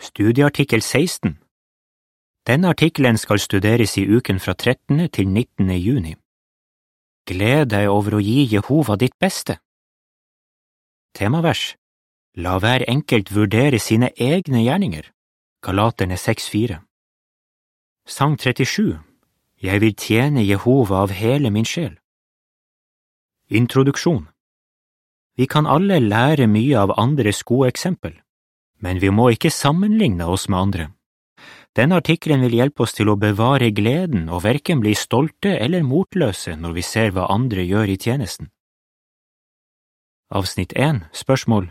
Studieartikkel 16 Denne artikkelen skal studeres i uken fra 13. til 19. juni. Gled deg over å gi Jehova ditt beste. Temavers La hver enkelt vurdere sine egne gjerninger. Galaterne 6,4 Sang 37 Jeg vil tjene Jehova av hele min sjel. Introduksjon Vi kan alle lære mye av andres gode eksempel, men vi må ikke sammenligne oss med andre. Denne artikkelen vil hjelpe oss til å bevare gleden og verken bli stolte eller motløse når vi ser hva andre gjør i tjenesten. Avsnitt 1 Spørsmål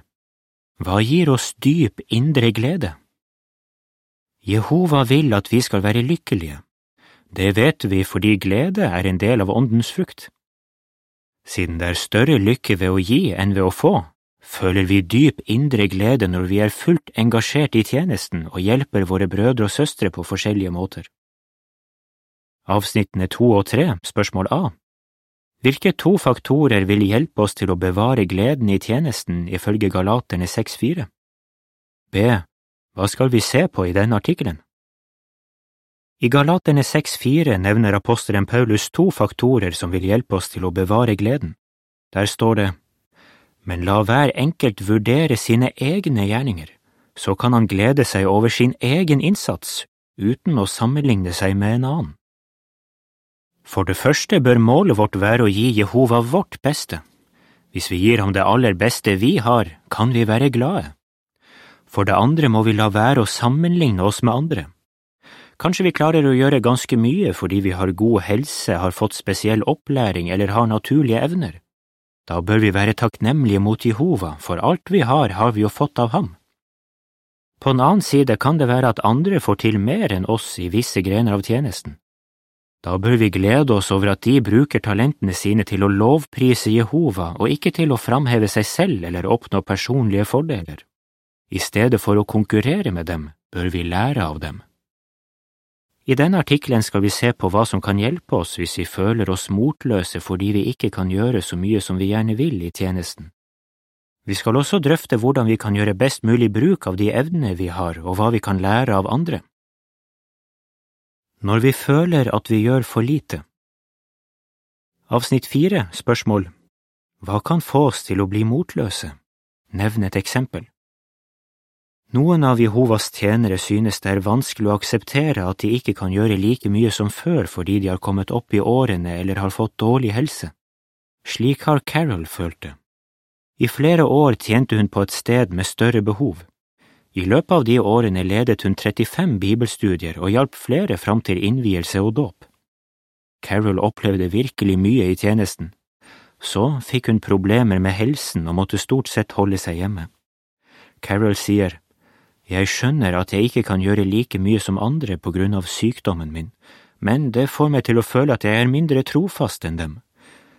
Hva gir oss dyp indre glede? Jehova vil at vi skal være lykkelige. Det vet vi fordi glede er en del av åndens frukt. Siden det er større lykke ved å gi enn ved å få, føler vi dyp indre glede når vi er fullt engasjert i tjenesten og hjelper våre brødre og søstre på forskjellige måter. Avsnittene to og tre, spørsmål A Hvilke to faktorer vil hjelpe oss til å bevare gleden i tjenesten ifølge Galaterne 6,4? B. Hva skal vi se på i denne artikkelen? I Galaterne 6,4 nevner apostelen Paulus to faktorer som vil hjelpe oss til å bevare gleden. Der står det, Men la hver enkelt vurdere sine egne gjerninger, så kan han glede seg over sin egen innsats uten å sammenligne seg med en annen. For det første bør målet vårt være å gi Jehova vårt beste. Hvis vi gir ham det aller beste vi har, kan vi være glade. For det andre må vi la være å sammenligne oss med andre. Kanskje vi klarer å gjøre ganske mye fordi vi har god helse, har fått spesiell opplæring eller har naturlige evner. Da bør vi være takknemlige mot Jehova, for alt vi har, har vi jo fått av ham. På en annen side kan det være at andre får til mer enn oss i visse grener av tjenesten. Da bør vi glede oss over at de bruker talentene sine til å lovprise Jehova og ikke til å framheve seg selv eller oppnå personlige fordeler. I stedet for å konkurrere med dem, bør vi lære av dem. I denne artikkelen skal vi se på hva som kan hjelpe oss hvis vi føler oss motløse fordi vi ikke kan gjøre så mye som vi gjerne vil i tjenesten. Vi skal også drøfte hvordan vi kan gjøre best mulig bruk av de evnene vi har, og hva vi kan lære av andre. Når vi føler at vi gjør for lite Avsnitt fire, spørsmål Hva kan få oss til å bli motløse? Nevn et eksempel. Noen av Jehovas tjenere synes det er vanskelig å akseptere at de ikke kan gjøre like mye som før fordi de har kommet opp i årene eller har fått dårlig helse. Slik har Carol følt det. I flere år tjente hun på et sted med større behov. I løpet av de årene ledet hun 35 bibelstudier og hjalp flere fram til innvielse og dåp. Carol opplevde virkelig mye i tjenesten. Så fikk hun problemer med helsen og måtte stort sett holde seg hjemme. Carol sier, Jeg skjønner at jeg ikke kan gjøre like mye som andre på grunn av sykdommen min, men det får meg til å føle at jeg er mindre trofast enn dem.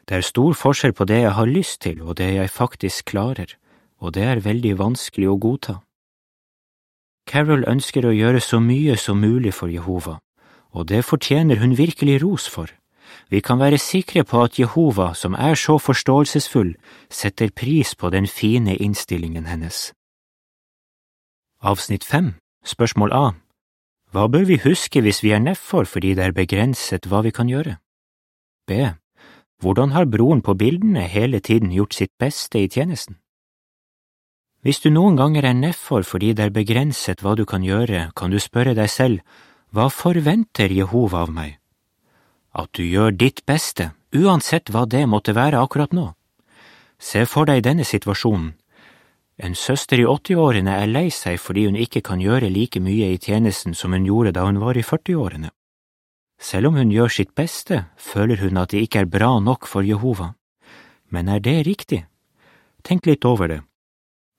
Det er stor forskjell på det jeg har lyst til og det jeg faktisk klarer, og det er veldig vanskelig å godta. Carol ønsker å gjøre så mye som mulig for Jehova, og det fortjener hun virkelig ros for. Vi kan være sikre på at Jehova, som er så forståelsesfull, setter pris på den fine innstillingen hennes. Avsnitt fem, spørsmål A Hva bør vi huske hvis vi er nedfor fordi det er begrenset hva vi kan gjøre? B. Hvordan har broren på bildene hele tiden gjort sitt beste i tjenesten? Hvis du noen ganger er nedfor fordi det er begrenset hva du kan gjøre, kan du spørre deg selv, hva forventer Jehova av meg? At du gjør ditt beste, uansett hva det måtte være akkurat nå. Se for deg denne situasjonen. En søster i åttiårene er lei seg fordi hun ikke kan gjøre like mye i tjenesten som hun gjorde da hun var i førtiårene. Selv om hun gjør sitt beste, føler hun at det ikke er bra nok for Jehova. Men er det riktig? Tenk litt over det.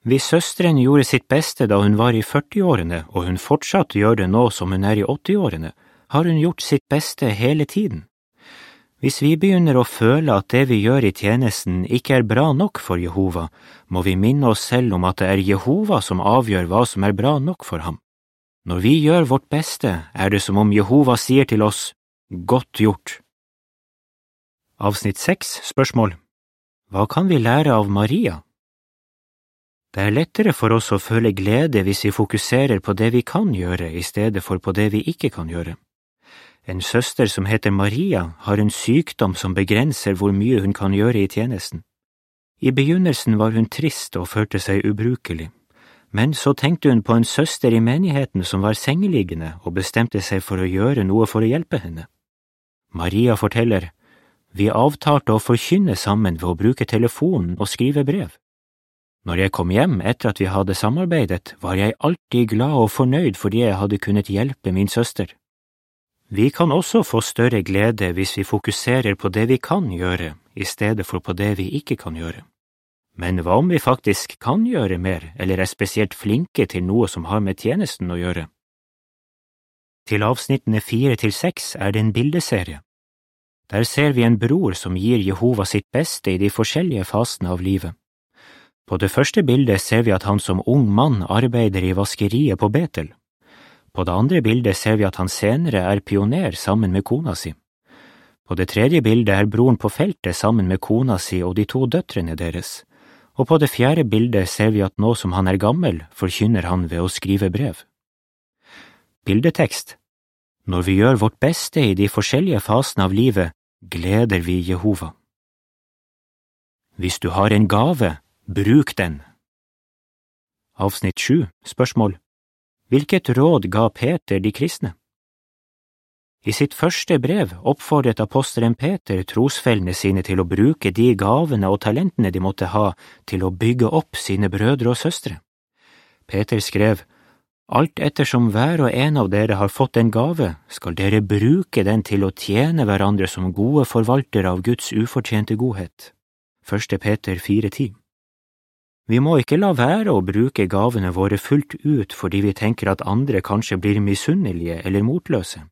Hvis søsteren gjorde sitt beste da hun var i førtiårene, og hun fortsatt gjør det nå som hun er i åttiårene, har hun gjort sitt beste hele tiden. Hvis vi begynner å føle at det vi gjør i tjenesten ikke er bra nok for Jehova, må vi minne oss selv om at det er Jehova som avgjør hva som er bra nok for ham. Når vi gjør vårt beste, er det som om Jehova sier til oss, Godt gjort. Avsnitt seks, spørsmål Hva kan vi lære av Maria? Det er lettere for oss å føle glede hvis vi fokuserer på det vi kan gjøre i stedet for på det vi ikke kan gjøre. En søster som heter Maria, har en sykdom som begrenser hvor mye hun kan gjøre i tjenesten. I begynnelsen var hun trist og følte seg ubrukelig, men så tenkte hun på en søster i menigheten som var sengeliggende og bestemte seg for å gjøre noe for å hjelpe henne. Maria forteller, vi avtalte å forkynne sammen ved å bruke telefonen og skrive brev. Når jeg kom hjem etter at vi hadde samarbeidet, var jeg alltid glad og fornøyd fordi jeg hadde kunnet hjelpe min søster. Vi kan også få større glede hvis vi fokuserer på det vi kan gjøre, i stedet for på det vi ikke kan gjøre. Men hva om vi faktisk kan gjøre mer, eller er spesielt flinke til noe som har med tjenesten å gjøre? Til avsnittene fire til seks er det en bildeserie. Der ser vi en bror som gir Jehova sitt beste i de forskjellige fasene av livet. På det første bildet ser vi at han som ung mann arbeider i vaskeriet på Betel. På det andre bildet ser vi at han senere er pioner sammen med kona si. På det tredje bildet er broren på feltet sammen med kona si og de to døtrene deres, og på det fjerde bildet ser vi at nå som han er gammel, forkynner han ved å skrive brev. Bildetekst Når vi gjør vårt beste i de forskjellige fasene av livet, gleder vi Jehova. Hvis du har en gave, Bruk den. Avsnitt sju, spørsmål Hvilket råd ga Peter de kristne? I sitt første brev oppfordret apostelen Peter trosfellene sine til å bruke de gavene og talentene de måtte ha til å bygge opp sine brødre og søstre. Peter skrev, Alt ettersom hver og en av dere har fått en gave, skal dere bruke den til å tjene hverandre som gode forvaltere av Guds ufortjente godhet. Første Peter 4.10 vi må ikke la være å bruke gavene våre fullt ut fordi vi tenker at andre kanskje blir misunnelige eller motløse.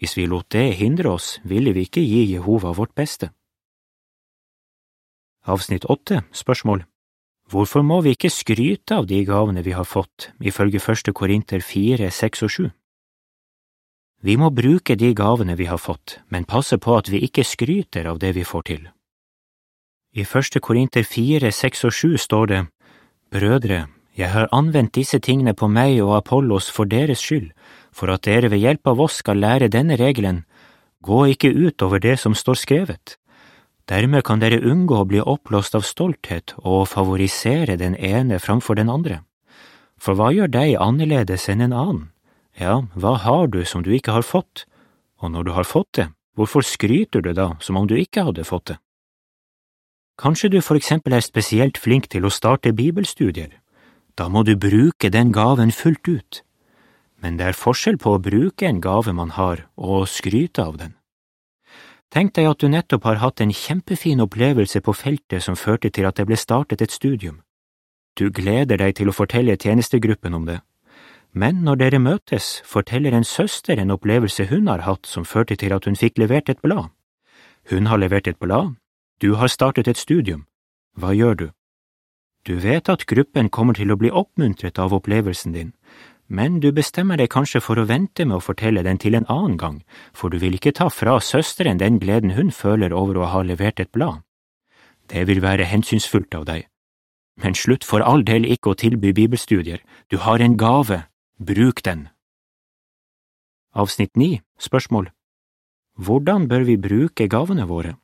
Hvis vi lot det hindre oss, ville vi ikke gi Jehova vårt beste. Avsnitt åtte, spørsmål Hvorfor må vi ikke skryte av de gavene vi har fått, ifølge første Korinter fire, seks og sju? Vi må bruke de gavene vi har fått, men passe på at vi ikke skryter av det vi får til. I første Korinter fire, seks og sju står det, Brødre, jeg har anvendt disse tingene på meg og Apollos for deres skyld, for at dere ved hjelp av oss skal lære denne regelen, gå ikke ut over det som står skrevet. Dermed kan dere unngå å bli oppblåst av stolthet og favorisere den ene framfor den andre. For hva gjør deg annerledes enn en annen? Ja, hva har du som du ikke har fått? Og når du har fått det, hvorfor skryter du da som om du ikke hadde fått det? Kanskje du for eksempel er spesielt flink til å starte bibelstudier. Da må du bruke den gaven fullt ut. Men det er forskjell på å bruke en gave man har, og skryte av den. Tenk deg at du nettopp har hatt en kjempefin opplevelse på feltet som førte til at det ble startet et studium. Du gleder deg til å fortelle tjenestegruppen om det. Men når dere møtes, forteller en søster en opplevelse hun har hatt som førte til at hun fikk levert et blad. Hun har levert et blad, du har startet et studium. Hva gjør du? Du vet at gruppen kommer til å bli oppmuntret av opplevelsen din, men du bestemmer deg kanskje for å vente med å fortelle den til en annen gang, for du vil ikke ta fra søsteren den gleden hun føler over å ha levert et blad. Det vil være hensynsfullt av deg. Men slutt for all del ikke å tilby bibelstudier, du har en gave, bruk den. Avsnitt 9, spørsmål Hvordan bør vi bruke gavene våre?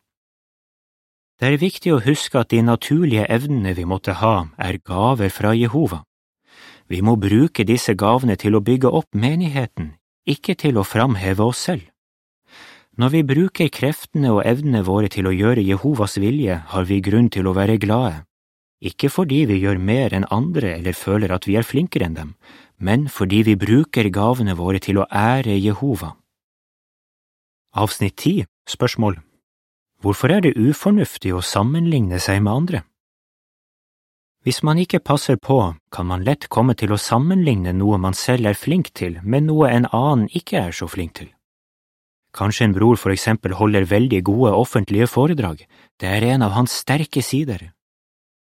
Det er viktig å huske at de naturlige evnene vi måtte ha, er gaver fra Jehova. Vi må bruke disse gavene til å bygge opp menigheten, ikke til å framheve oss selv. Når vi bruker kreftene og evnene våre til å gjøre Jehovas vilje, har vi grunn til å være glade, ikke fordi vi gjør mer enn andre eller føler at vi er flinkere enn dem, men fordi vi bruker gavene våre til å ære Jehova. Avsnitt 10, spørsmål Hvorfor er det ufornuftig å sammenligne seg med andre? Hvis man ikke passer på, kan man lett komme til å sammenligne noe man selv er flink til, med noe en annen ikke er så flink til. Kanskje en bror for eksempel holder veldig gode offentlige foredrag, det er en av hans sterke sider.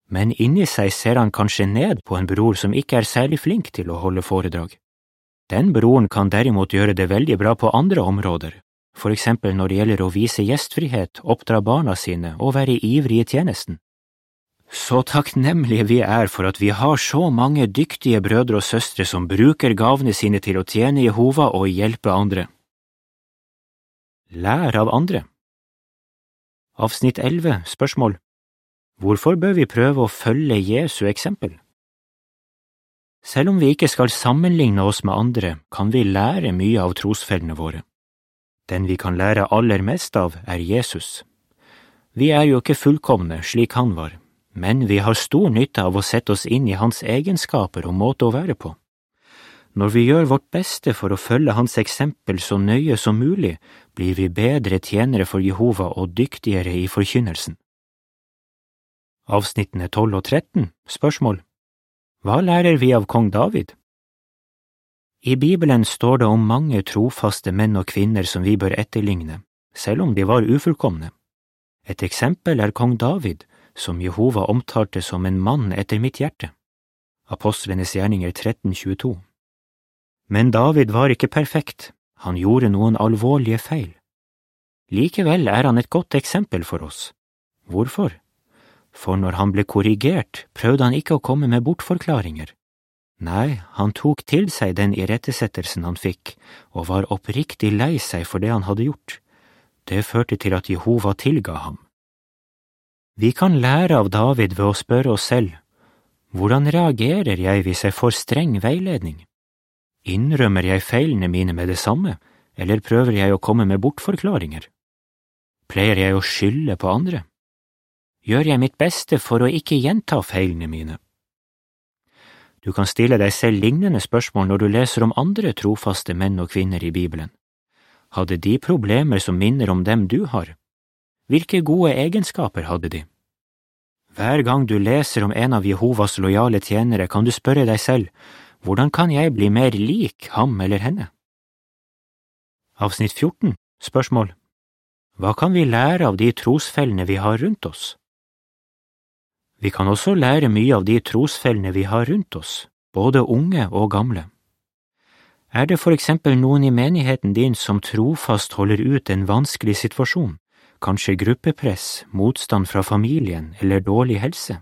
Men inni seg ser han kanskje ned på en bror som ikke er særlig flink til å holde foredrag. Den broren kan derimot gjøre det veldig bra på andre områder, for eksempel når det gjelder å vise gjestfrihet, oppdra barna sine og være ivrig i tjenesten. Så takknemlige vi er for at vi har så mange dyktige brødre og søstre som bruker gavene sine til å tjene Jehova og hjelpe andre. Lær av andre Avsnitt 11 Spørsmål Hvorfor bør vi prøve å følge Jesu eksempel? Selv om vi ikke skal sammenligne oss med andre, kan vi lære mye av trosfellene våre. Den vi kan lære aller mest av, er Jesus. Vi er jo ikke fullkomne slik han var, men vi har stor nytte av å sette oss inn i hans egenskaper og måte å være på. Når vi gjør vårt beste for å følge hans eksempel så nøye som mulig, blir vi bedre tjenere for Jehova og dyktigere i forkynnelsen. Avsnittene 12 og 13 Spørsmål Hva lærer vi av kong David? I Bibelen står det om mange trofaste menn og kvinner som vi bør etterligne, selv om de var ufullkomne. Et eksempel er kong David, som Jehova omtalte som en mann etter mitt hjerte. Apostlenes gjerninger 1322 Men David var ikke perfekt, han gjorde noen alvorlige feil. Likevel er han et godt eksempel for oss. Hvorfor? For når han ble korrigert, prøvde han ikke å komme med bortforklaringer. Nei, han tok til seg den irettesettelsen han fikk, og var oppriktig lei seg for det han hadde gjort. Det førte til at Jehova tilga ham. Vi kan lære av David ved å spørre oss selv, hvordan reagerer jeg hvis jeg får streng veiledning? Innrømmer jeg feilene mine med det samme, eller prøver jeg å komme med bortforklaringer? Pleier jeg å skylde på andre? Gjør jeg mitt beste for å ikke gjenta feilene mine? Du kan stille deg selv lignende spørsmål når du leser om andre trofaste menn og kvinner i Bibelen. Hadde de problemer som minner om dem du har? Hvilke gode egenskaper hadde de? Hver gang du leser om en av Jehovas lojale tjenere, kan du spørre deg selv, hvordan kan jeg bli mer lik ham eller henne? Avsnitt 14 Spørsmål Hva kan vi lære av de trosfellene vi har rundt oss? Vi kan også lære mye av de trosfellene vi har rundt oss, både unge og gamle. Er det for eksempel noen i menigheten din som trofast holder ut en vanskelig situasjon? kanskje gruppepress, motstand fra familien eller dårlig helse?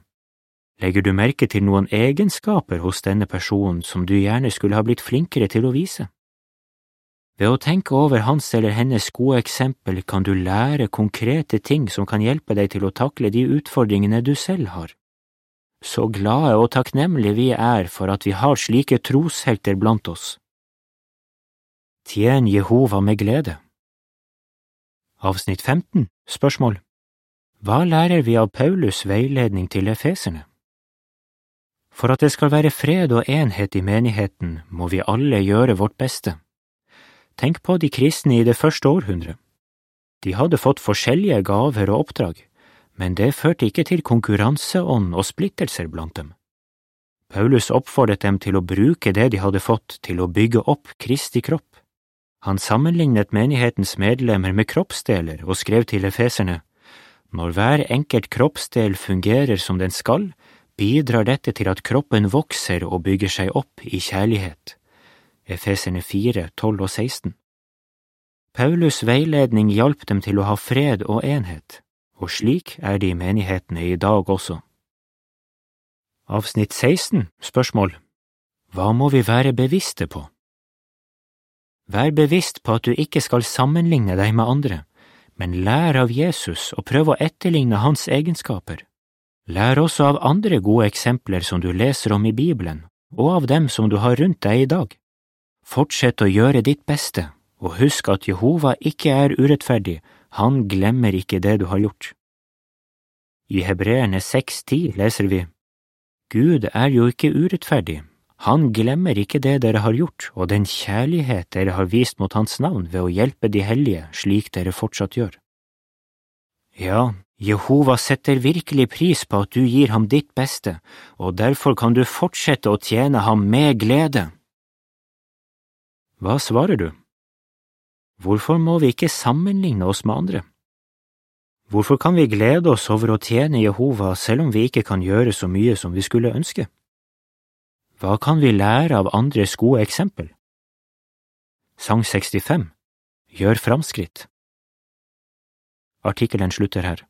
Legger du merke til noen egenskaper hos denne personen som du gjerne skulle ha blitt flinkere til å vise? Ved å tenke over hans eller hennes gode eksempel kan du lære konkrete ting som kan hjelpe deg til å takle de utfordringene du selv har. Så glade og takknemlige vi er for at vi har slike troshelter blant oss. Tjen Jehova med glede. Avsnitt 15 Spørsmål Hva lærer vi av Paulus' veiledning til efeserne? For at det skal være fred og enhet i menigheten, må vi alle gjøre vårt beste. Tenk på de kristne i det første århundret. De hadde fått forskjellige gaver og oppdrag, men det førte ikke til konkurranseånd og splittelser blant dem. Paulus oppfordret dem til å bruke det de hadde fått til å bygge opp Kristi kropp. Han sammenlignet menighetens medlemmer med kroppsdeler og skrev til efeserne, Når hver enkelt kroppsdel fungerer som den skal, bidrar dette til at kroppen vokser og bygger seg opp i kjærlighet. Efeserne 4, 12 og 16 Paulus' veiledning hjalp dem til å ha fred og enhet, og slik er det i menighetene i dag også. Avsnitt 16 Spørsmål Hva må vi være bevisste på? Vær bevisst på at du ikke skal sammenligne deg med andre, men lær av Jesus og prøv å etterligne hans egenskaper. Lær også av andre gode eksempler som du leser om i Bibelen, og av dem som du har rundt deg i dag. Fortsett å gjøre ditt beste, og husk at Jehova ikke er urettferdig, han glemmer ikke det du har gjort. I Hebreerne 6,10 leser vi, Gud er jo ikke urettferdig, han glemmer ikke det dere har gjort og den kjærlighet dere har vist mot Hans navn ved å hjelpe de hellige slik dere fortsatt gjør. Ja, Jehova setter virkelig pris på at du gir ham ditt beste, og derfor kan du fortsette å tjene ham med glede. Hva svarer du? Hvorfor må vi ikke sammenligne oss med andre? Hvorfor kan vi glede oss over å tjene Jehova selv om vi ikke kan gjøre så mye som vi skulle ønske? Hva kan vi lære av andres gode eksempel? Sang 65 Gjør framskritt Artikkelen slutter her.